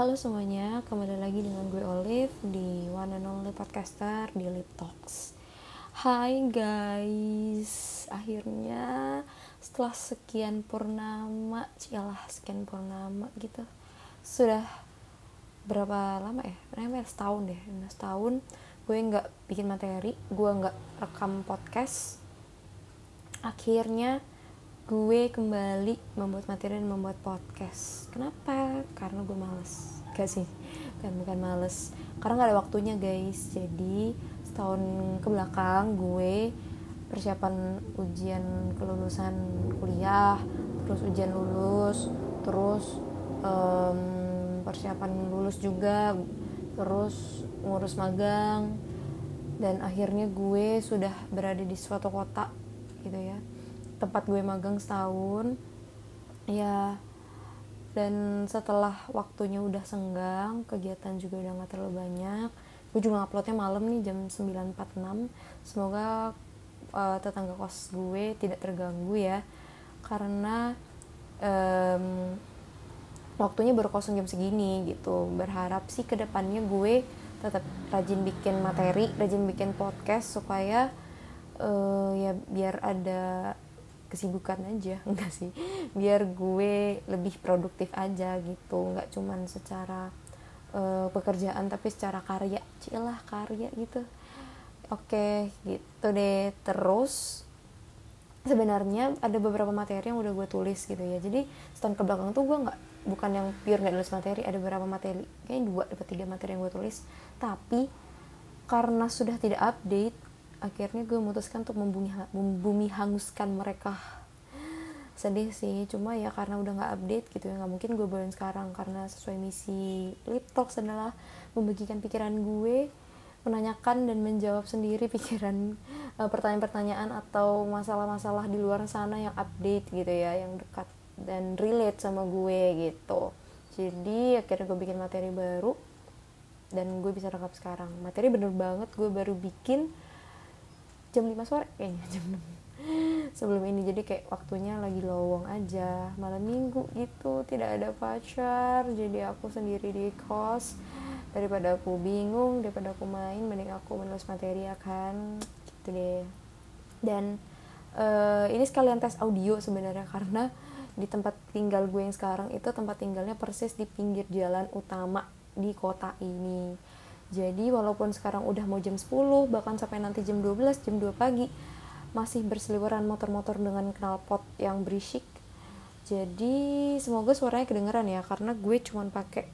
Halo semuanya, kembali lagi dengan gue Olive di One and Only Podcaster di Lip Talks. Hai guys, akhirnya setelah sekian purnama, cialah sekian purnama gitu, sudah berapa lama ya? Namanya setahun deh, setahun gue nggak bikin materi, gue nggak rekam podcast. Akhirnya gue kembali membuat materi dan membuat podcast. Kenapa? Karena gue males. Gak sih. Kan bukan males. Karena gak ada waktunya guys. Jadi setahun ke belakang gue persiapan ujian kelulusan kuliah terus ujian lulus terus um, persiapan lulus juga terus ngurus magang dan akhirnya gue sudah berada di suatu kota gitu ya tempat gue magang setahun. Ya dan setelah waktunya udah senggang kegiatan juga udah gak terlalu banyak gue juga uploadnya malam nih jam 9.46 semoga uh, tetangga kos gue tidak terganggu ya karena um, waktunya baru kosong jam segini gitu. Berharap sih ke depannya gue tetap rajin bikin materi rajin bikin podcast supaya uh, ya biar ada kesibukan aja enggak sih? Biar gue lebih produktif aja gitu nggak cuman secara uh, pekerjaan tapi secara karya cilah karya gitu. Oke gitu deh. Terus sebenarnya ada beberapa materi yang udah gue tulis gitu ya. Jadi setahun ke belakang tuh gue nggak bukan yang pure nggak nulis materi ada beberapa materi kayaknya dua dapat tiga materi yang gue tulis. Tapi karena sudah tidak update akhirnya gue memutuskan untuk membumi, membumi hanguskan mereka. Sedih sih cuma ya karena udah nggak update gitu ya nggak mungkin gue bawain sekarang karena sesuai misi Lip Talks adalah membagikan pikiran gue menanyakan dan menjawab sendiri pikiran pertanyaan pertanyaan-pertanyaan atau masalah-masalah di luar sana yang update gitu ya yang dekat dan relate sama gue gitu. Jadi akhirnya gue bikin materi baru dan gue bisa rekap sekarang. Materi bener banget gue baru bikin jam 5 sore kayaknya jam 6 sebelum ini jadi kayak waktunya lagi lowong aja. Malam minggu gitu tidak ada pacar. Jadi aku sendiri di kos. Daripada aku bingung daripada aku main mending aku menulis materi akan gitu deh. Dan uh, ini sekalian tes audio sebenarnya karena di tempat tinggal gue yang sekarang itu tempat tinggalnya persis di pinggir jalan utama di kota ini jadi walaupun sekarang udah mau jam 10 bahkan sampai nanti jam 12 jam 2 pagi masih berseliweran motor-motor dengan knalpot yang berisik. Jadi semoga suaranya kedengeran ya karena gue cuman pakai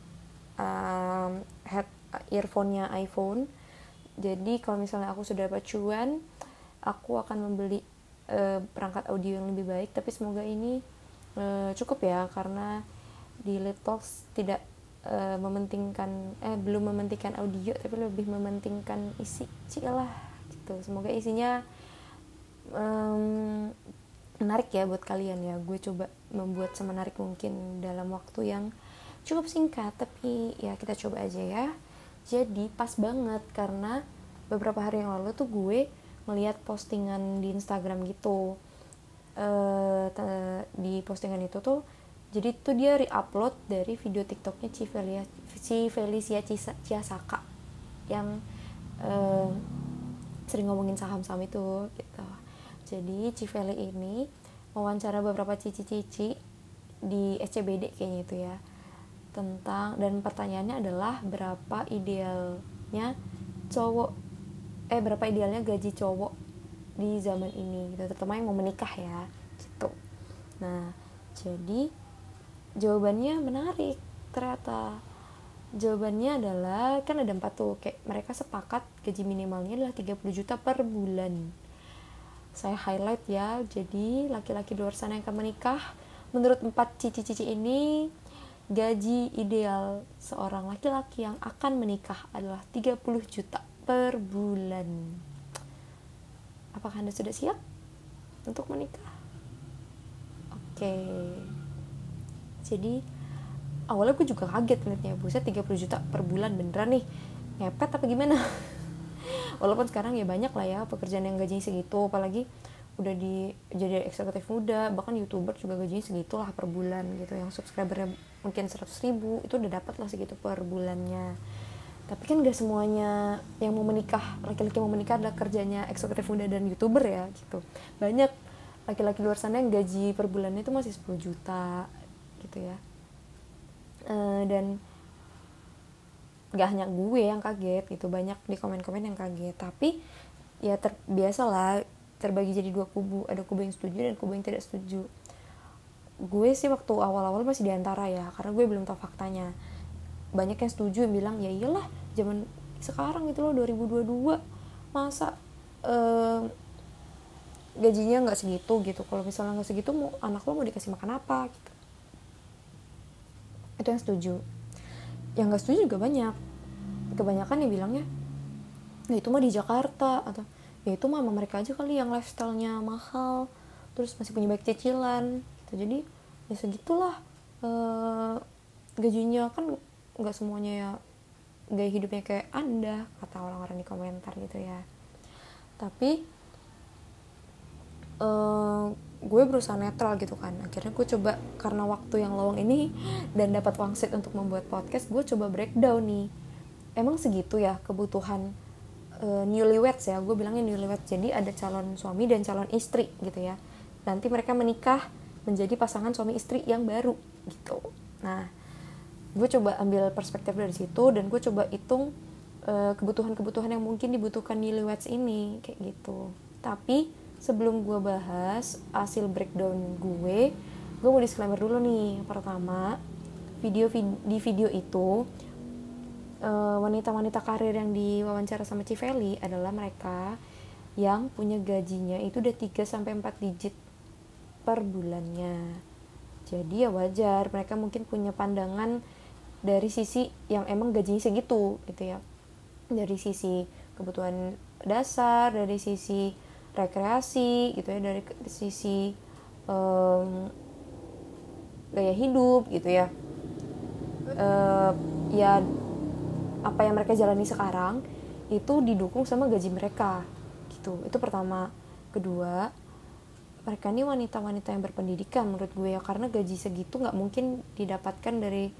um, head earphone-nya iPhone. Jadi kalau misalnya aku sudah dapat cuan aku akan membeli uh, perangkat audio yang lebih baik. Tapi semoga ini uh, cukup ya karena di Talks tidak uh, mementingkan eh belum mementingkan audio tapi lebih mementingkan isi lah gitu. Semoga isinya um, menarik ya buat kalian ya. Gue coba membuat semenarik mungkin dalam waktu yang cukup singkat tapi ya kita coba aja ya. Jadi pas banget karena beberapa hari yang lalu tuh gue melihat postingan di Instagram gitu. Uh, di postingan itu tuh jadi itu dia reupload dari video tiktoknya Civelia si Felicia Ciasaka yang uh, sering ngomongin saham-saham itu gitu. Jadi Civeli ini wawancara beberapa cici-cici di SCBD kayaknya itu ya tentang dan pertanyaannya adalah berapa idealnya cowok eh berapa idealnya gaji cowok di zaman ini gitu. Terutama yang mau menikah ya gitu. Nah jadi jawabannya menarik ternyata. Jawabannya adalah kan ada empat tuh kayak mereka sepakat gaji minimalnya adalah 30 juta per bulan. Saya highlight ya jadi laki-laki luar sana yang akan menikah menurut empat cici-cici ini gaji ideal seorang laki-laki yang akan menikah adalah 30 juta per bulan. Apakah anda sudah siap untuk menikah? Oke. okay jadi awalnya gue juga kaget ngeliatnya buset 30 juta per bulan beneran nih ngepet apa gimana? Walaupun sekarang ya banyak lah ya pekerjaan yang gajinya segitu apalagi udah di jadi eksekutif muda bahkan youtuber juga gajinya segitu lah per bulan gitu yang subscribernya mungkin 100 ribu itu udah dapat lah segitu per bulannya. Tapi kan gak semuanya yang mau menikah laki-laki mau menikah adalah kerjanya eksekutif muda dan youtuber ya gitu. Banyak laki-laki luar sana yang gaji per bulannya itu masih 10 juta gitu ya. Uh, dan gak hanya gue yang kaget gitu banyak di komen-komen yang kaget. Tapi ya terbiasa lah terbagi jadi dua kubu. Ada kubu yang setuju dan kubu yang tidak setuju. Gue sih waktu awal-awal masih di antara ya karena gue belum tahu faktanya. Banyak yang setuju yang bilang ya iyalah zaman sekarang itu loh 2022 masa uh, gajinya nggak segitu gitu. Kalau misalnya nggak segitu mau anak lo mau dikasih makan apa? gitu itu yang setuju. Yang nggak setuju juga banyak. Kebanyakan yang bilangnya ya itu mah di Jakarta atau ya itu mah mereka aja kali yang lifestylenya mahal terus masih punya baik cicilan gitu. Jadi ya segitulah e, gajinya. Kan nggak semuanya ya gaya hidupnya kayak anda kata orang-orang di komentar gitu ya. Tapi uh, gue berusaha netral gitu kan. Akhirnya gue coba karena waktu yang lowong ini dan dapat wangsit untuk membuat podcast gue coba breakdown nih. Emang segitu ya kebutuhan uh, newlyweds ya? Gue bilangnya newlyweds. Jadi ada calon suami dan calon istri gitu ya. Nanti mereka menikah menjadi pasangan suami istri yang baru gitu. Nah gue coba ambil perspektif dari situ dan gue coba hitung uh, kebutuhan-kebutuhan yang mungkin dibutuhkan newlyweds ini kayak gitu. Tapi sebelum gue bahas hasil breakdown gue gue mau disclaimer dulu nih pertama video di video itu eh, wanita-wanita karir yang diwawancara sama Civeli adalah mereka yang punya gajinya itu udah 3 sampai 4 digit per bulannya. Jadi ya wajar mereka mungkin punya pandangan dari sisi yang emang gajinya segitu gitu ya. Dari sisi kebutuhan dasar, dari sisi rekreasi gitu ya dari sisi um, gaya hidup gitu ya. Uh, ya apa yang mereka jalani sekarang itu didukung sama gaji mereka gitu. Itu pertama. Kedua mereka ini wanita-wanita yang berpendidikan menurut gue ya karena gaji segitu nggak mungkin didapatkan dari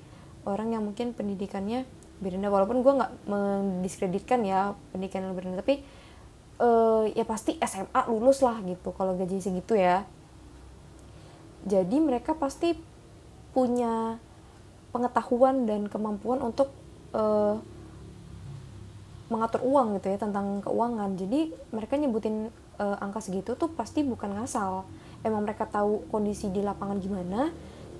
orang yang mungkin pendidikannya berendah. Walaupun gue nggak mendiskreditkan ya pendidikan yang tapi uh, ya pasti SMA lulus lah gitu kalau gaji segitu ya. Jadi mereka pasti punya pengetahuan dan kemampuan untuk uh, mengatur uang gitu ya tentang keuangan. Jadi mereka nyebutin uh, angka segitu tuh pasti bukan ngasal. Emang mereka tahu kondisi di lapangan gimana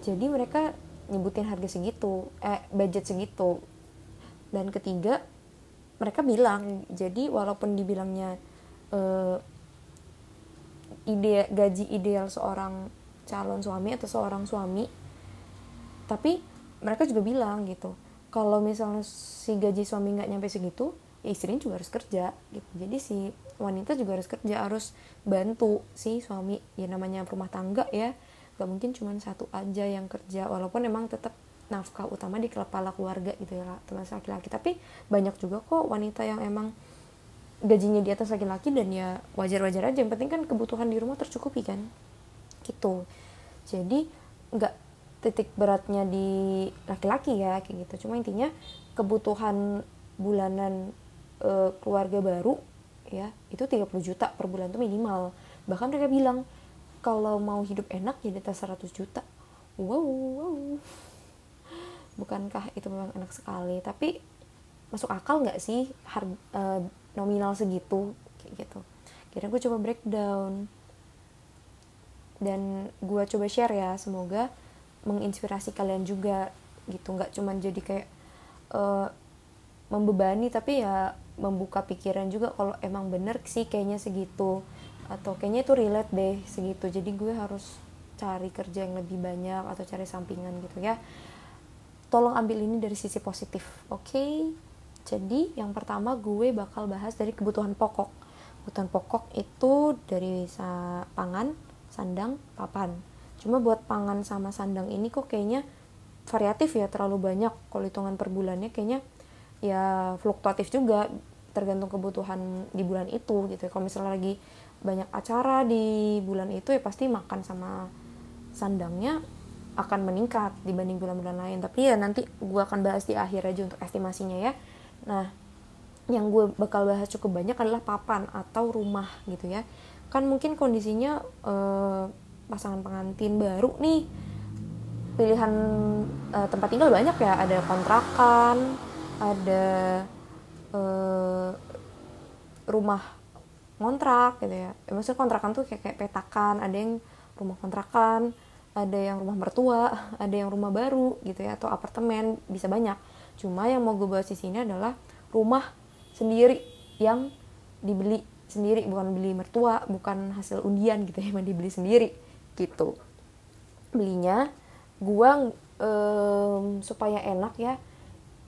jadi mereka nyebutin harga segitu eh budget segitu. Dan ketiga mereka bilang jadi walaupun dibilangnya uh, ide gaji ideal seorang calon suami atau seorang suami tapi mereka juga bilang gitu kalau misalnya si gaji suami nggak nyampe segitu ya istrinya juga harus kerja gitu. Jadi si wanita juga harus kerja harus bantu si suami. Ya namanya rumah tangga ya gak mungkin cuma satu aja yang kerja walaupun emang tetap nafkah utama di kepala keluarga gitu ya teman laki-laki. Tapi banyak juga kok wanita yang emang gajinya di atas laki-laki dan ya wajar-wajar aja. Yang penting kan kebutuhan di rumah tercukupi kan. Gitu. Jadi nggak titik beratnya di laki-laki ya kayak gitu. Cuma intinya kebutuhan bulanan e, keluarga baru ya itu 30 juta per bulan tuh minimal. Bahkan mereka bilang kalau mau hidup enak ya di atas 100 juta. Wow, wow bukankah itu memang enak sekali? Tapi masuk akal nggak sih harga uh, nominal segitu? Kayak gitu. Kira gue coba breakdown. Dan gue coba share ya semoga menginspirasi kalian juga gitu. Nggak cuman jadi kayak uh, membebani tapi ya membuka pikiran juga kalau emang bener sih kayaknya segitu. Atau kayaknya itu relate deh segitu. Jadi gue harus cari kerja yang lebih banyak atau cari sampingan gitu ya tolong ambil ini dari sisi positif oke okay? jadi yang pertama gue bakal bahas dari kebutuhan pokok kebutuhan pokok itu dari pangan sandang papan cuma buat pangan sama sandang ini kok kayaknya variatif ya terlalu banyak kalau hitungan per bulannya kayaknya ya fluktuatif juga tergantung kebutuhan di bulan itu gitu ya. kalau misalnya lagi banyak acara di bulan itu ya pasti makan sama sandangnya akan meningkat dibanding bulan-bulan lain. Tapi ya nanti gue akan bahas di akhir aja untuk estimasinya ya. Nah yang gue bakal bahas cukup banyak adalah papan atau rumah gitu ya. Kan mungkin kondisinya eh, pasangan pengantin baru nih. Pilihan eh, tempat tinggal banyak ya. Ada kontrakan ada eh, rumah kontrak gitu ya. ya. Maksudnya kontrakan tuh kayak, kayak petakan ada yang rumah kontrakan ada yang rumah mertua ada yang rumah baru gitu ya atau apartemen bisa banyak. Cuma yang mau gue bahas di sini adalah rumah sendiri yang dibeli sendiri bukan beli mertua bukan hasil undian gitu ya emang dibeli sendiri gitu. Belinya gua um, supaya enak ya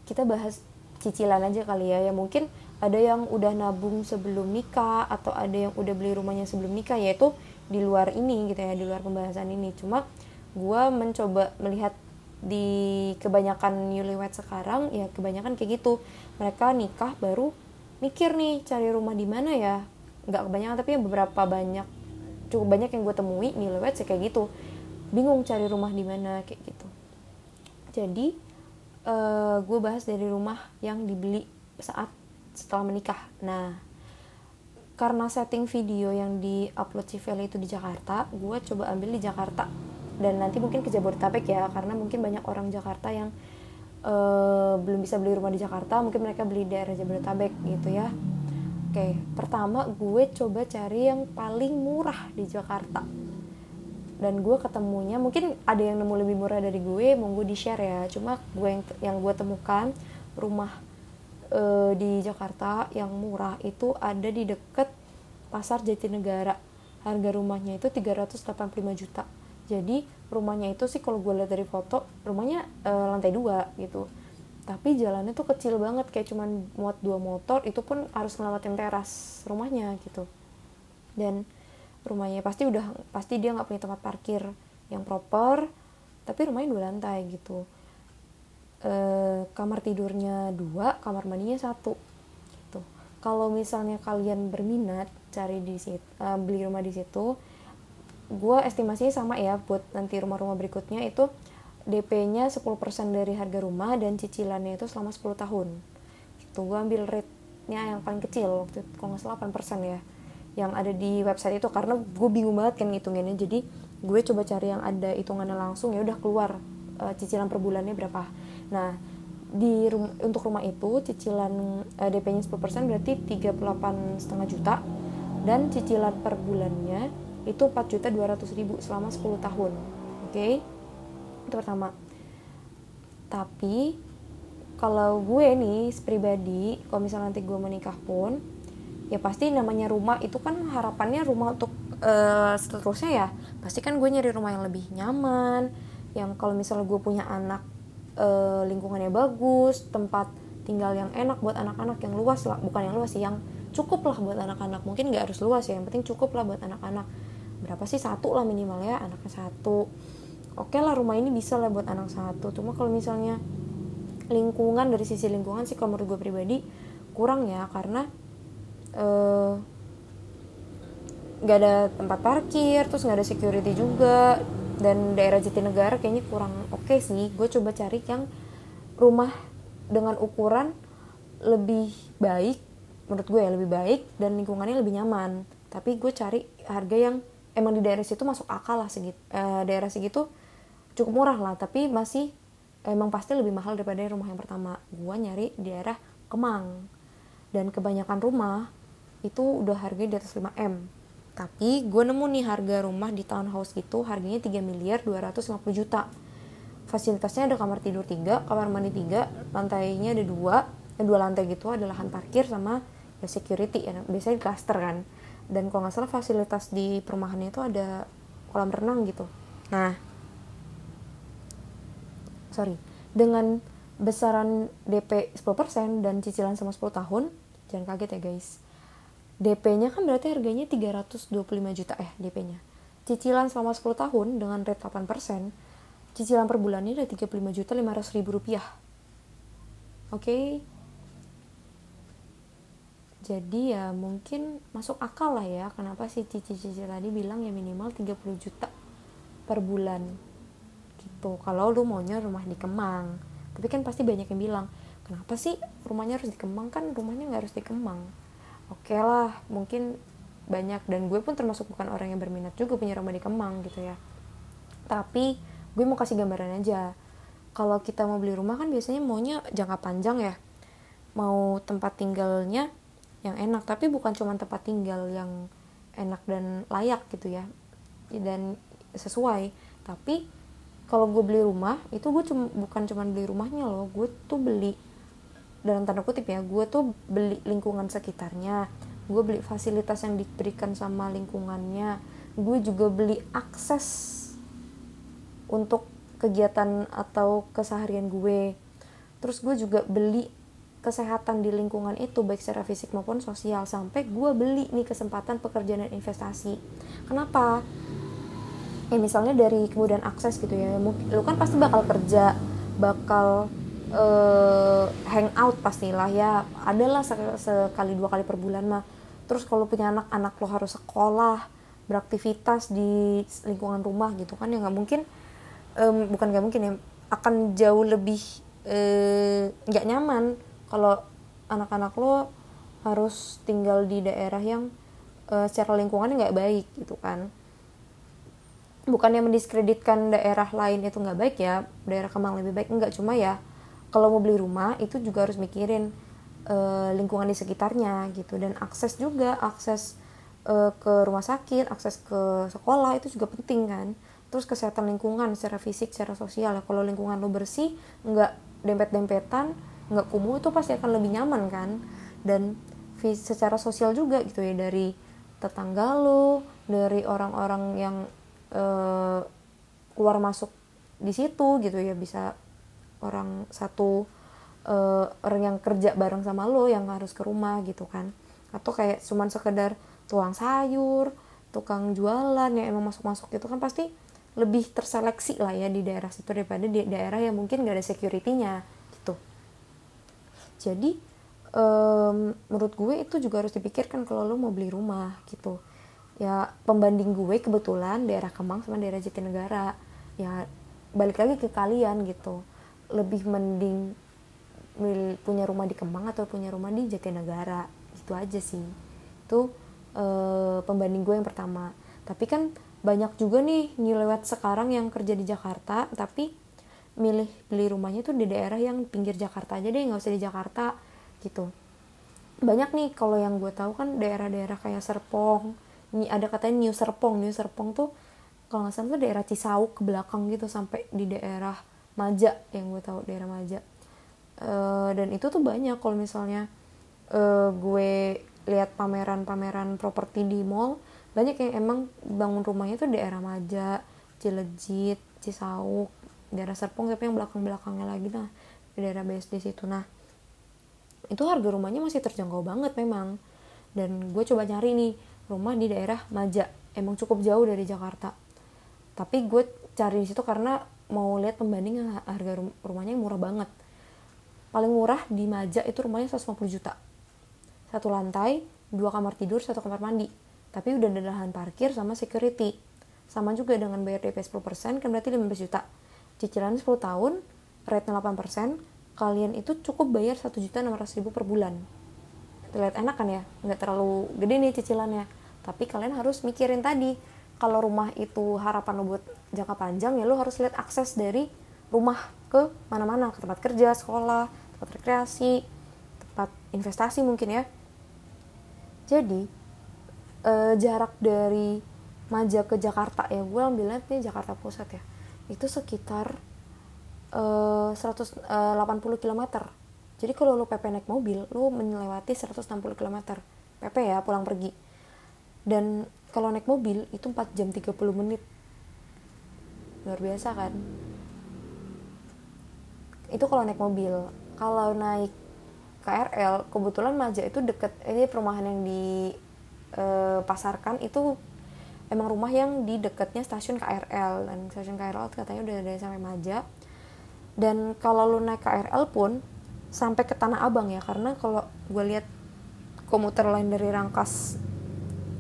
kita bahas cicilan aja kali ya. Ya mungkin ada yang udah nabung sebelum nikah atau ada yang udah beli rumahnya sebelum nikah yaitu di luar ini gitu ya di luar pembahasan ini. Cuma gue mencoba melihat di kebanyakan newlywed sekarang ya kebanyakan kayak gitu. Mereka nikah baru mikir nih cari rumah di mana ya. Nggak kebanyakan tapi yang beberapa banyak cukup banyak yang gue temui newlywed sih kayak gitu. Bingung cari rumah di mana kayak gitu. Jadi uh, eh, gue bahas dari rumah yang dibeli saat setelah menikah. Nah karena setting video yang di upload Civil itu di Jakarta gue coba ambil di Jakarta. Dan nanti mungkin ke Jabodetabek ya karena mungkin banyak orang Jakarta yang uh, belum bisa beli rumah di Jakarta mungkin mereka beli daerah Jabodetabek gitu ya. Oke pertama gue coba cari yang paling murah di Jakarta. Dan gue ketemunya mungkin ada yang nemu lebih murah dari gue gue di share ya. Cuma gue yang yang gue temukan rumah uh, di Jakarta yang murah itu ada di deket pasar Jatinegara. Harga rumahnya itu 385 juta. Jadi rumahnya itu sih kalau gue lihat dari foto rumahnya e, lantai dua gitu. Tapi jalannya tuh kecil banget kayak cuman muat dua motor itu pun harus ngelewatin teras rumahnya gitu. Dan rumahnya pasti udah pasti dia nggak punya tempat parkir yang proper tapi rumahnya dua lantai gitu e, kamar tidurnya dua kamar mandinya satu. Gitu. Kalau misalnya kalian berminat cari di situ uh, beli rumah di situ gue estimasinya sama ya buat nanti rumah-rumah berikutnya itu DP-nya 10% dari harga rumah dan cicilannya itu selama 10 tahun. Itu gue ambil rate-nya yang paling kecil waktu itu kalau nggak salah 8% ya yang ada di website itu. Karena gue bingung banget kan ngitunginnya jadi gue coba cari yang ada hitungannya langsung ya udah keluar uh, cicilan per bulannya berapa nah di rum untuk rumah itu cicilan uh, DP-nya 10% berarti 38,5 juta. Dan cicilan per bulannya itu 4 juta 200 ribu selama 10 tahun. Oke? Okay? itu pertama. Tapi kalau gue nih pribadi kalau misalnya nanti gue menikah pun ya pasti namanya rumah itu kan harapannya rumah untuk uh, seterusnya ya. Pasti kan gue nyari rumah yang lebih nyaman yang kalau misalnya gue punya anak uh, lingkungannya bagus tempat tinggal yang enak buat anak-anak yang luas lah. Bukan yang luas sih yang cukup lah buat anak-anak. Mungkin nggak harus luas ya yang penting cukup lah buat anak-anak. Berapa sih? Satu lah minimal ya anaknya satu. Oke okay lah rumah ini bisa lah buat anak satu. Cuma kalau misalnya lingkungan dari sisi lingkungan sih kalau menurut gue pribadi kurang ya. Karena eh, nggak uh, ada tempat parkir terus nggak ada security juga dan daerah Jatinegara kayaknya kurang oke okay sih. Gue coba cari yang rumah dengan ukuran lebih baik menurut gue ya lebih baik dan lingkungannya lebih nyaman. Tapi gue cari harga yang emang di daerah situ masuk akal lah segitu eh, daerah segitu cukup murah lah. Tapi masih emang pasti lebih mahal daripada rumah yang pertama. Gua nyari di daerah Kemang. Dan kebanyakan rumah itu udah harganya di atas 5 m tapi gue nemu nih harga rumah di townhouse gitu harganya 3 miliar 250 juta. Fasilitasnya ada kamar tidur 3 kamar mandi 3 lantainya ada dua. Dan dua lantai gitu ada lahan parkir sama ya security ya biasanya di cluster kan. Dan kalau nggak salah fasilitas di perumahannya itu ada kolam renang gitu. Nah sorry dengan besaran DP 10% dan cicilan sama 10 tahun jangan kaget ya guys DP-nya kan berarti harganya 325 juta eh DP-nya cicilan selama 10 tahun dengan rate 8% cicilan per bulannya ada 35 juta 500 ribu rupiah. Oke? Okay? jadi ya mungkin masuk akal lah ya kenapa si cici-cici tadi bilang ya minimal 30 juta per bulan gitu. Kalau lu maunya rumah di Kemang tapi kan pasti banyak yang bilang kenapa sih rumahnya harus di Kemang? Kan rumahnya nggak harus di Kemang oke okay lah mungkin banyak. Dan gue pun termasuk bukan orang yang berminat juga punya rumah di Kemang gitu ya. Tapi gue mau kasih gambaran aja. Kalau kita mau beli rumah kan biasanya maunya jangka panjang ya. Mau tempat tinggalnya yang enak. Tapi bukan cuma tempat tinggal yang enak dan layak gitu ya. Dan sesuai. Tapi kalau gue beli rumah itu gue cuma bukan cuma beli rumahnya loh. Gue tuh beli dalam tanda kutip ya gue tuh beli lingkungan sekitarnya gue beli fasilitas yang diberikan sama lingkungannya gue juga beli akses untuk kegiatan atau keseharian gue. Terus gue juga beli kesehatan di lingkungan itu baik secara fisik maupun sosial sampai gue beli nih kesempatan pekerjaan dan investasi. Kenapa? Ya misalnya dari kemudian akses gitu ya lu kan pasti bakal kerja bakal uh, hangout pastilah ya. Adalah sekali dua kali per bulan mah. Terus kalau punya anak anak lo harus sekolah beraktivitas di lingkungan rumah gitu kan ya nggak mungkin um, bukan gak mungkin ya akan jauh lebih eh, nggak uh, nyaman kalau anak-anak lo harus tinggal di daerah yang uh, secara lingkungan nggak baik gitu kan. Bukan yang mendiskreditkan daerah lain itu nggak baik ya daerah Kemang lebih baik nggak. Cuma ya kalau mau beli rumah itu juga harus mikirin uh, lingkungan di sekitarnya gitu. Dan akses juga akses uh, ke rumah sakit akses ke sekolah itu juga penting kan. Terus kesehatan lingkungan secara fisik secara sosial ya. Kalau lingkungan lo bersih nggak dempet dempetan nggak kumuh itu pasti akan lebih nyaman kan. Dan secara sosial juga gitu ya. Dari tetangga lo dari orang-orang yang uh, keluar masuk di situ gitu ya. Bisa orang satu uh, orang yang kerja bareng sama lo yang harus ke rumah gitu kan. Atau kayak cuman sekedar tuang sayur tukang jualan yang emang masuk-masuk itu kan pasti lebih terseleksi lah ya di daerah situ daripada di daerah yang mungkin gak ada security-nya gitu. Jadi um, menurut gue itu juga harus dipikirkan kalau lo mau beli rumah gitu. Ya pembanding gue kebetulan daerah Kemang sama daerah Jatinegara. Ya balik lagi ke kalian gitu lebih mending punya rumah di Kemang atau punya rumah di Jatinegara. Itu aja sih. Itu uh, pembanding gue yang pertama. Tapi kan banyak juga nih nyelewat sekarang yang kerja di Jakarta tapi milih beli rumahnya tuh di daerah yang pinggir Jakarta aja deh nggak usah di Jakarta gitu. Banyak nih kalau yang gue tahu kan daerah-daerah kayak Serpong. Ada katanya New Serpong. New Serpong tuh kalau nggak salah tuh daerah Cisauk ke belakang gitu sampai di daerah Maja yang gue tahu daerah Maja uh, dan itu tuh banyak kalau misalnya uh, gue lihat pameran-pameran properti di mall banyak yang emang bangun rumahnya tuh daerah Maja, Cilejit, Cisauk, daerah Serpong tapi yang belakang-belakangnya lagi nah di daerah BSD situ. Nah itu harga rumahnya masih terjangkau banget memang. Dan gue coba nyari nih rumah di daerah Maja emang cukup jauh dari Jakarta. Tapi gue cari di situ karena mau lihat pembanding harga rumahnya yang murah banget. Paling murah di Maja itu rumahnya 150 juta. Satu lantai dua kamar tidur satu kamar mandi. Tapi udah ada lahan parkir sama security. Sama juga dengan bayar DP 10% kan berarti 15 juta. Cicilan 10 tahun rate 8% kalian itu cukup bayar 1 juta 600 ribu per bulan. Terlihat enak kan ya? Nggak terlalu gede nih cicilannya. Tapi kalian harus mikirin tadi kalau rumah itu harapan lo buat jangka panjang ya lo harus lihat akses dari rumah ke mana-mana. Ke tempat kerja sekolah tempat rekreasi tempat investasi mungkin ya. Jadi uh, jarak dari Maja ke Jakarta ya gue ambilnya nih Jakarta Pusat ya itu sekitar uh, 180 km jadi kalau lu PP naik mobil lu melewati 160 km PP ya pulang pergi. Dan kalau naik mobil itu 4 jam 30 menit. Luar biasa kan? Itu kalau naik mobil. Kalau naik KRL kebetulan Maja itu deket ini perumahan yang di e, pasarkan itu emang rumah yang di dekatnya stasiun KRL dan stasiun KRL katanya udah dari sampai Maja. Dan kalau lu naik KRL pun sampai ke Tanah Abang ya. Karena kalau gue lihat komuter lain dari Rangkas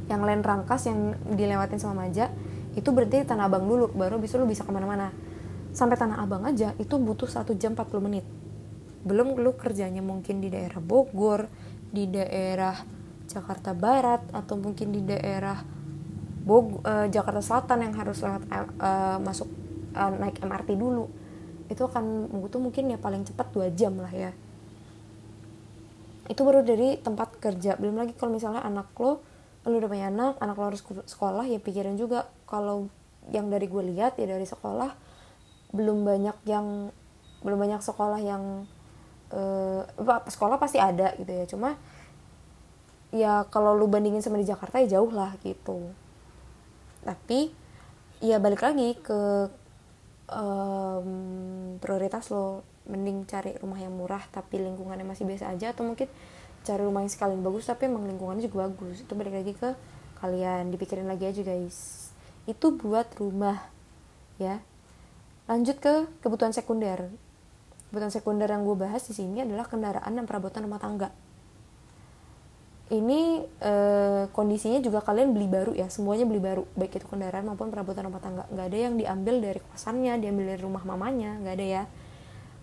yang lain Rangkas yang dilewatin sama Maja itu berarti di Tanah Abang dulu baru bisa lu bisa ke mana-mana. Sampai Tanah Abang aja itu butuh satu jam 40 menit. Belum lu kerjanya mungkin di daerah Bogor di daerah Jakarta Barat atau mungkin di daerah Bog uh, Jakarta Selatan yang harus lewat uh, masuk uh, naik MRT dulu. Itu akan butuh mungkin ya paling cepat dua jam lah ya. Itu baru dari tempat kerja. Belum lagi kalau misalnya anak lo lo udah punya anak anak lo harus sekolah ya pikirin juga kalau yang dari gue lihat ya dari sekolah belum banyak yang belum banyak sekolah yang uh, sekolah pasti ada gitu ya. Cuma ya kalau lu bandingin sama di Jakarta ya jauh lah gitu. Tapi ya balik lagi ke um, prioritas lo. Mending cari rumah yang murah tapi lingkungannya masih biasa aja atau mungkin cari rumah yang sekalian bagus tapi emang lingkungannya juga bagus. Itu balik lagi ke kalian dipikirin lagi aja guys. Itu buat rumah ya. Lanjut ke kebutuhan sekunder. Kebutuhan sekunder yang gue bahas di sini adalah kendaraan dan perabotan rumah tangga. Ini e, kondisinya juga kalian beli baru ya. Semuanya beli baru baik itu kendaraan maupun perabotan rumah tangga. Nggak ada yang diambil dari kosannya diambil dari rumah mamanya nggak ada ya.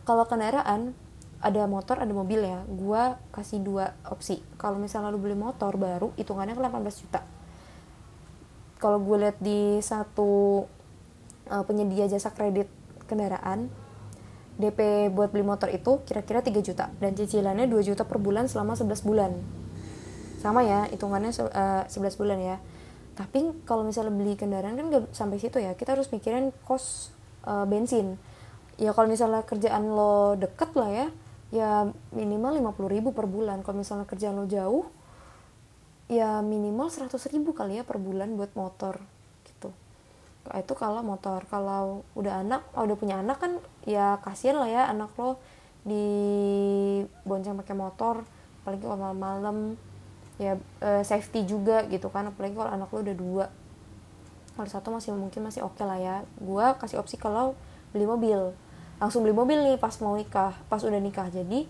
Kalau kendaraan ada motor ada mobil ya gue kasih dua opsi. Kalau misalnya lu beli motor baru hitungannya ke 18 juta. Kalau gue lihat di satu uh, penyedia jasa kredit kendaraan DP buat beli motor itu kira-kira 3 juta. Dan cicilannya 2 juta per bulan selama 11 bulan. Sama ya hitungannya uh, eh, 11 bulan ya. Tapi kalau misalnya beli kendaraan kan gak sampai situ ya. Kita harus mikirin kos uh, bensin. Ya kalau misalnya kerjaan lo deket lah ya ya minimal 50 ribu per bulan. Kalau misalnya kerjaan lo jauh ya minimal 100 ribu kali ya per bulan buat motor gitu. Nah, itu kalau motor. Kalau udah anak oh, udah punya anak kan ya kasihan lah ya anak lo di bonceng pakai motor. Apalagi kalau malam-malam ya uh, safety juga gitu kan. Apalagi kalau anak lo udah dua. Kalau satu masih mungkin masih oke okay lah ya. Gue kasih opsi kalau beli mobil langsung beli mobil nih pas mau nikah pas udah nikah. Jadi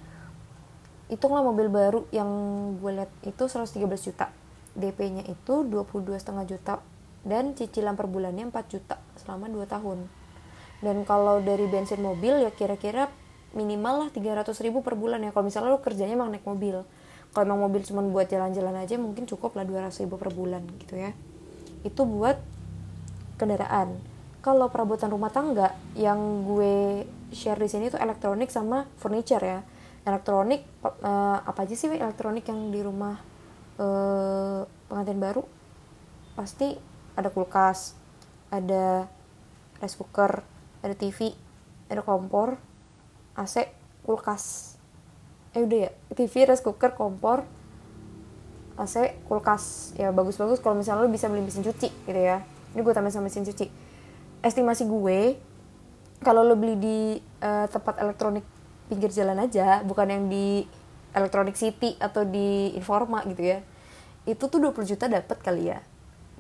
hitunglah mobil baru yang gue lihat itu 113 juta. DP-nya itu 22,5 juta dan cicilan per bulannya 4 juta selama 2 tahun. Dan kalau dari bensin mobil ya kira-kira minimal lah 300 ribu per bulan ya. Kalau misalnya lo kerjanya emang naik mobil. Kalau emang mobil cuma buat jalan-jalan aja mungkin cukup lah 200 ribu per bulan gitu ya. Itu buat kendaraan kalau perabotan rumah tangga yang gue share di sini itu elektronik sama furniture ya. Elektronik uh, apa aja sih elektronik yang di rumah uh, pengantin baru pasti ada kulkas ada rice cooker ada TV ada kompor AC kulkas. Eh udah ya TV rice cooker kompor AC kulkas. Ya bagus-bagus kalau misalnya lo bisa beli mesin cuci gitu ya. Ini gue tambah sama mesin cuci estimasi gue kalau lo beli di uh, tempat elektronik pinggir jalan aja bukan yang di Electronic City atau di Informa gitu ya itu tuh 20 juta dapat kali ya.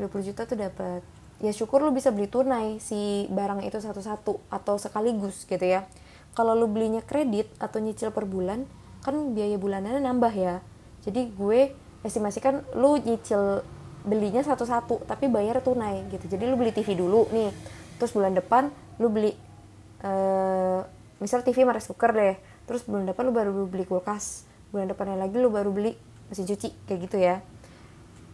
20 juta tuh dapat ya syukur lu bisa beli tunai si barang itu satu-satu atau sekaligus gitu ya. Kalau lu belinya kredit atau nyicil per bulan kan biaya bulanannya nambah ya. Jadi gue estimasikan lu nyicil belinya satu-satu tapi bayar tunai gitu. Jadi lu beli TV dulu nih terus bulan depan lu beli uh, misal TV rice cooker deh. Terus bulan depan lu baru beli kulkas. Bulan depannya lagi lu baru beli mesin cuci kayak gitu ya.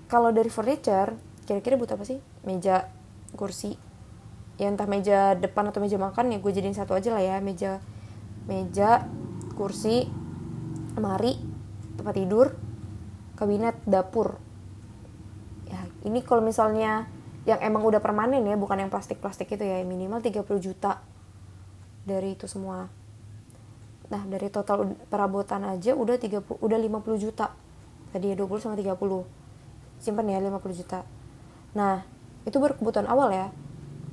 Kalau dari furniture kira-kira butuh apa sih? Meja kursi. Ya entah meja depan atau meja makan ya gue jadiin satu aja lah ya. Meja meja kursi lemari tempat tidur kabinet dapur. Ya ini kalau misalnya yang emang udah permanen ya bukan yang plastik-plastik itu ya minimal 30 juta dari itu semua. Nah dari total perabotan aja udah 30 udah 50 juta. Tadi ya 20 sama 30 simpan ya 50 juta. Nah itu baru kebutuhan awal ya.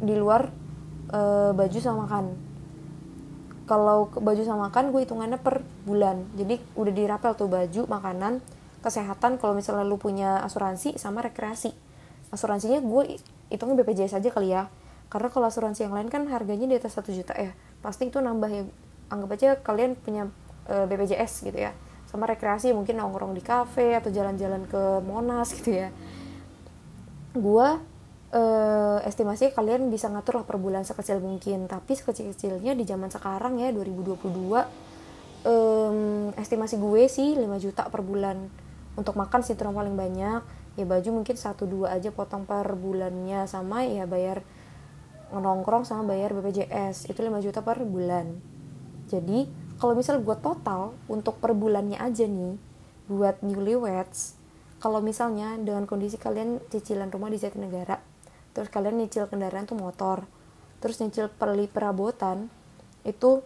Di luar e, baju sama makan. Kalau baju sama makan gue hitungannya per bulan. Jadi udah dirapel tuh baju makanan kesehatan kalau misalnya lu punya asuransi sama rekreasi asuransinya gue hitungnya BPJS aja kali ya. Karena kalau asuransi yang lain kan harganya di atas satu juta ya. Pasti itu nambah ya. Anggap aja kalian punya e, BPJS gitu ya. Sama rekreasi mungkin nongkrong di kafe atau jalan-jalan ke Monas gitu ya. Uh, estimasi kalian bisa ngatur lah per bulan sekecil mungkin. Tapi sekecil-kecilnya di zaman sekarang ya 2022 um, estimasi gue sih 5 juta per bulan. Untuk makan sih terang paling banyak ya baju mungkin satu dua aja potong per bulannya sama ya bayar nongkrong sama bayar BPJS itu 5 juta per bulan. Jadi kalau misal gue total untuk per bulannya aja nih buat newlyweds kalau misalnya dengan kondisi kalian cicilan rumah di Jatinegara terus kalian nyicil kendaraan tuh motor terus nyicil perli perabotan itu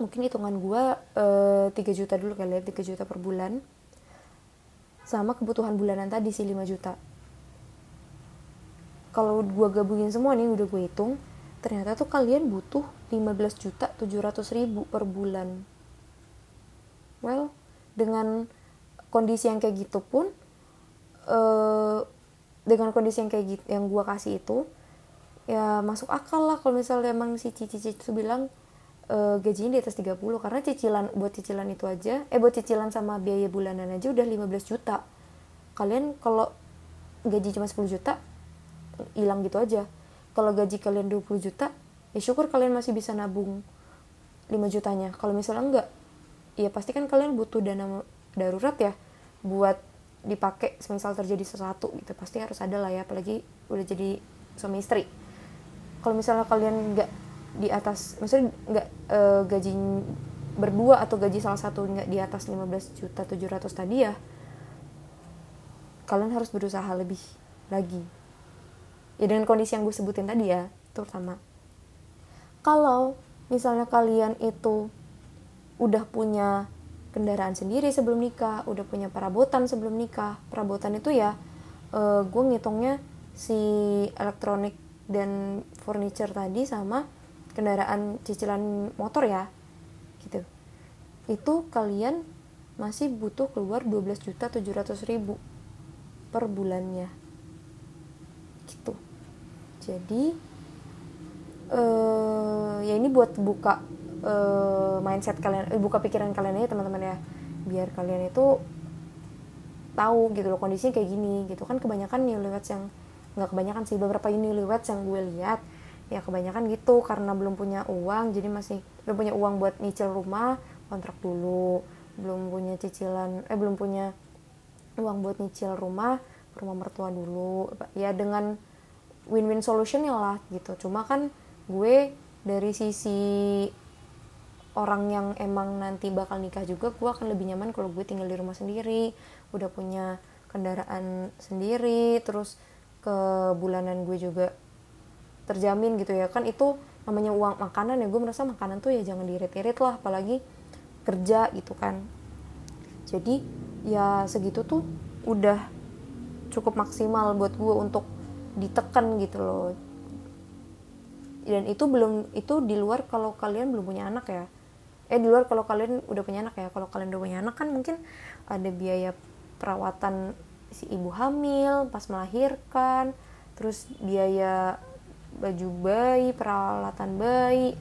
mungkin hitungan gue uh, 3 juta dulu kali ya 3 juta per bulan sama kebutuhan bulanan tadi sih 5 juta. Kalau gue gabungin semua nih udah gue hitung ternyata tuh kalian butuh 15 juta 700 ribu per bulan. Well dengan kondisi yang kayak gitu pun uh, dengan kondisi yang kayak gitu yang gue kasih itu ya masuk akal lah kalau misalnya emang si cici-cici itu bilang uh, gajinya di atas 30 karena cicilan buat cicilan itu aja eh buat cicilan sama biaya bulanan aja udah 15 juta. Kalian kalau gaji cuma 10 juta hilang gitu aja. Kalau gaji kalian 20 juta ya syukur kalian masih bisa nabung 5 jutanya. Kalau misalnya enggak ya pasti kan kalian butuh dana darurat ya buat dipakai semisal terjadi sesuatu gitu. Pasti harus ada lah ya apalagi udah jadi suami istri. Kalau misalnya kalian nggak di atas maksudnya nggak e, gaji berdua atau gaji salah satu nggak di atas 15 juta 700 tadi ya kalian harus berusaha lebih lagi. Ya dengan kondisi yang gue sebutin tadi ya terutama kalau misalnya kalian itu udah punya kendaraan sendiri sebelum nikah udah punya perabotan sebelum nikah perabotan itu ya e, gue ngitungnya si elektronik dan furniture tadi sama kendaraan cicilan motor ya gitu. Itu kalian masih butuh keluar 12 juta 700 ribu per bulannya. Gitu. Jadi uh, ya ini buat buka uh, mindset kalian eh, buka pikiran kalian aja teman-teman ya. Biar kalian itu tahu gitu loh kondisinya kayak gini gitu. Kan kebanyakan newlyweds yang nggak kebanyakan sih beberapa newlyweds yang gue lihat ya kebanyakan gitu karena belum punya uang jadi masih belum punya uang buat nyicil rumah kontrak dulu. Belum punya cicilan eh belum punya uang buat nyicil rumah rumah mertua dulu. Ya dengan win-win solutionnya lah gitu. Cuma kan gue dari sisi orang yang emang nanti bakal nikah juga gue akan lebih nyaman kalau gue tinggal di rumah sendiri. Udah punya kendaraan sendiri terus ke bulanan gue juga terjamin gitu ya. Kan itu namanya uang makanan ya gue merasa makanan tuh ya jangan diirit-irit lah apalagi kerja gitu kan. Jadi ya segitu tuh udah cukup maksimal buat gue untuk ditekan gitu loh. Dan itu belum itu di luar kalau kalian belum punya anak ya. Eh di luar kalau kalian udah punya anak ya. Kalau kalian udah punya anak kan mungkin ada biaya perawatan si ibu hamil pas melahirkan terus biaya baju bayi peralatan bayi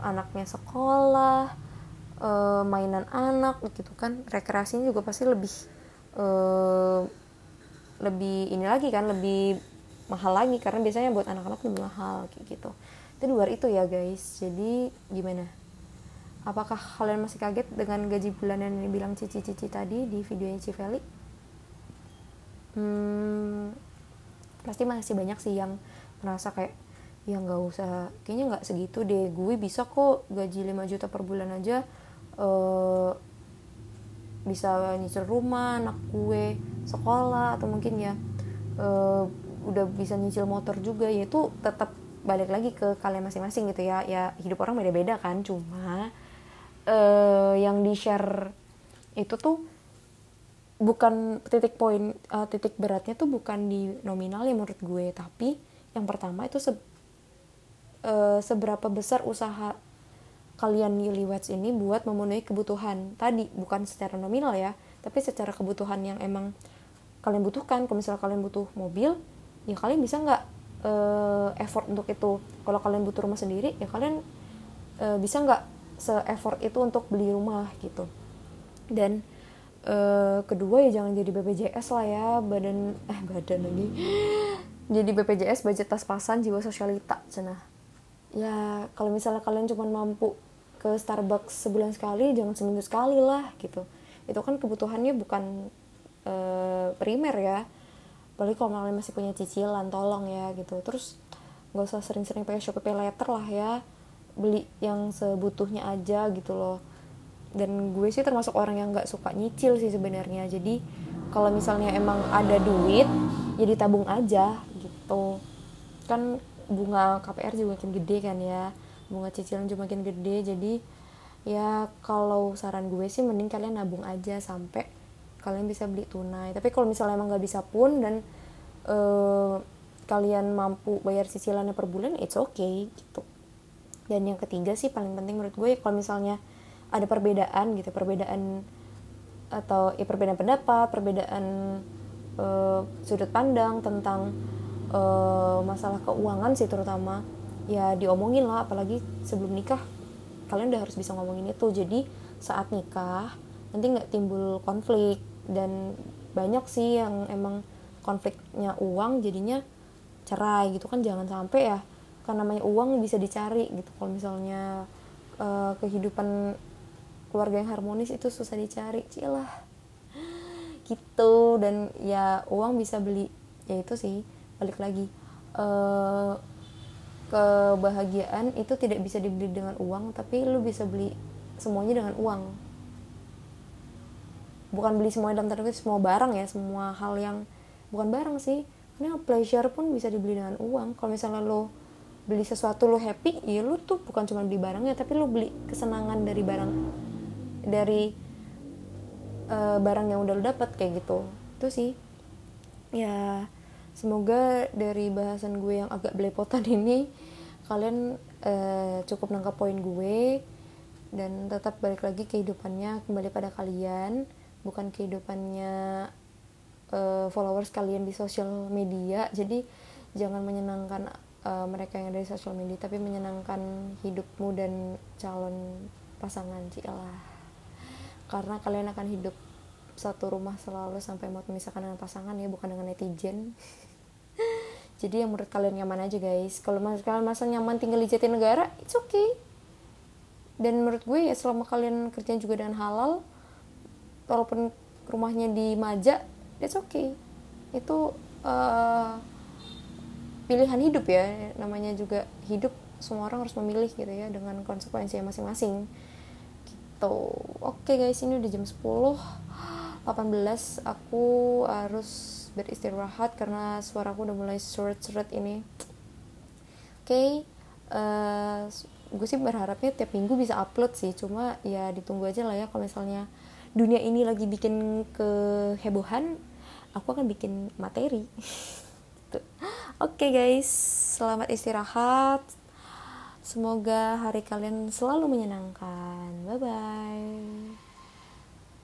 anaknya sekolah e, mainan anak gitu kan. Rekreasinya juga pasti lebih e, lebih ini lagi kan lebih mahal lagi karena biasanya buat anak-anak lebih mahal kayak gitu. Itu luar itu ya guys. Jadi gimana? Apakah kalian masih kaget dengan gaji bulanan yang dibilang cici-cici tadi di videonya Civeli? Hmm, pasti masih banyak sih yang merasa kayak ya nggak usah. Kayaknya nggak segitu deh. Gue bisa kok gaji 5 juta per bulan aja uh, bisa nyicil rumah anak gue sekolah atau mungkin ya uh, udah bisa nyicil motor juga. Ya itu tetap balik lagi ke kalian masing-masing gitu ya. Ya hidup orang beda-beda kan. Cuma uh, yang di share itu tuh bukan titik poin uh, titik beratnya tuh bukan di nominal ya menurut gue. Tapi yang pertama itu uh, seberapa besar usaha kalian newlyweds ini buat memenuhi kebutuhan. Tadi bukan secara nominal ya tapi secara kebutuhan yang emang kalian butuhkan. Kalau misalnya kalian butuh mobil ya kalian bisa nggak uh, effort untuk itu. Kalau kalian butuh rumah sendiri ya kalian uh, bisa nggak se effort itu untuk beli rumah gitu. Dan uh, kedua ya jangan jadi BPJS lah ya badan eh badan lagi. Jadi BPJS budget pas-pasan jiwa sosialita cenah ya kalau misalnya kalian cuma mampu ke Starbucks sebulan sekali jangan seminggu sekali lah gitu. Itu kan kebutuhannya bukan e, primer ya. Apalagi kalau kalian masih punya cicilan tolong ya gitu. Terus nggak usah sering-sering pakai Shopee Later lah ya. Beli yang sebutuhnya aja gitu loh. Dan gue sih termasuk orang yang nggak suka nyicil sih sebenarnya. Jadi kalau misalnya emang ada duit ya ditabung aja gitu. Kan bunga KPR juga makin gede kan ya. Bunga cicilan juga makin gede. Jadi ya kalau saran gue sih mending kalian nabung aja sampai kalian bisa beli tunai. Tapi kalau misalnya emang nggak bisa pun dan uh, kalian mampu bayar cicilannya per bulan it's okay gitu. Dan yang ketiga sih paling penting menurut gue kalau misalnya ada perbedaan gitu perbedaan atau ya perbedaan pendapat perbedaan uh, sudut pandang tentang uh, masalah keuangan sih terutama. Ya diomongin lah apalagi sebelum nikah kalian udah harus bisa ngomongin itu. Jadi saat nikah nanti nggak timbul konflik. Dan banyak sih yang emang konfliknya uang jadinya cerai gitu kan jangan sampai ya. Kan namanya uang bisa dicari gitu. Kalau misalnya uh, kehidupan keluarga yang harmonis itu susah dicari. Cilah. Gitu. Dan ya uang bisa beli. Ya itu sih balik lagi. Uh, kebahagiaan itu tidak bisa dibeli dengan uang tapi lu bisa beli semuanya dengan uang. Bukan beli semuanya dalam tanda semua barang ya semua hal yang bukan barang sih. Ini pleasure pun bisa dibeli dengan uang. Kalau misalnya lo beli sesuatu lo happy ya lo tuh bukan cuma beli barangnya tapi lo beli kesenangan dari barang dari uh, barang yang udah lo dapat kayak gitu. Itu sih. Ya semoga dari bahasan gue yang agak belepotan ini kalian uh, cukup nangkap poin gue dan tetap balik lagi kehidupannya kembali pada kalian bukan kehidupannya uh, followers kalian di sosial media. Jadi jangan menyenangkan uh, mereka yang dari sosial media tapi menyenangkan hidupmu dan calon pasangan cilah karena kalian akan hidup satu rumah selalu sampai mau memisahkan dengan pasangan ya bukan dengan netizen. Jadi yang menurut kalian nyaman aja guys. Kalau mas kalian masa nyaman tinggal di negara it's okay. Dan menurut gue ya selama kalian kerjaan juga dengan halal walaupun rumahnya di Maja it's okay. Itu uh, pilihan hidup ya. Namanya juga hidup semua orang harus memilih gitu ya dengan konsekuensi masing-masing. Gitu. Oke okay guys ini udah jam 10 18 aku harus beristirahat karena suaraku udah mulai seret-seret ini. Oke okay, uh, eh, gue sih berharapnya tiap minggu bisa upload sih cuma ya ditunggu aja lah ya kalau misalnya dunia ini lagi bikin kehebohan aku akan bikin materi. Gitu. oke okay guys selamat istirahat. Semoga hari kalian selalu menyenangkan. Bye bye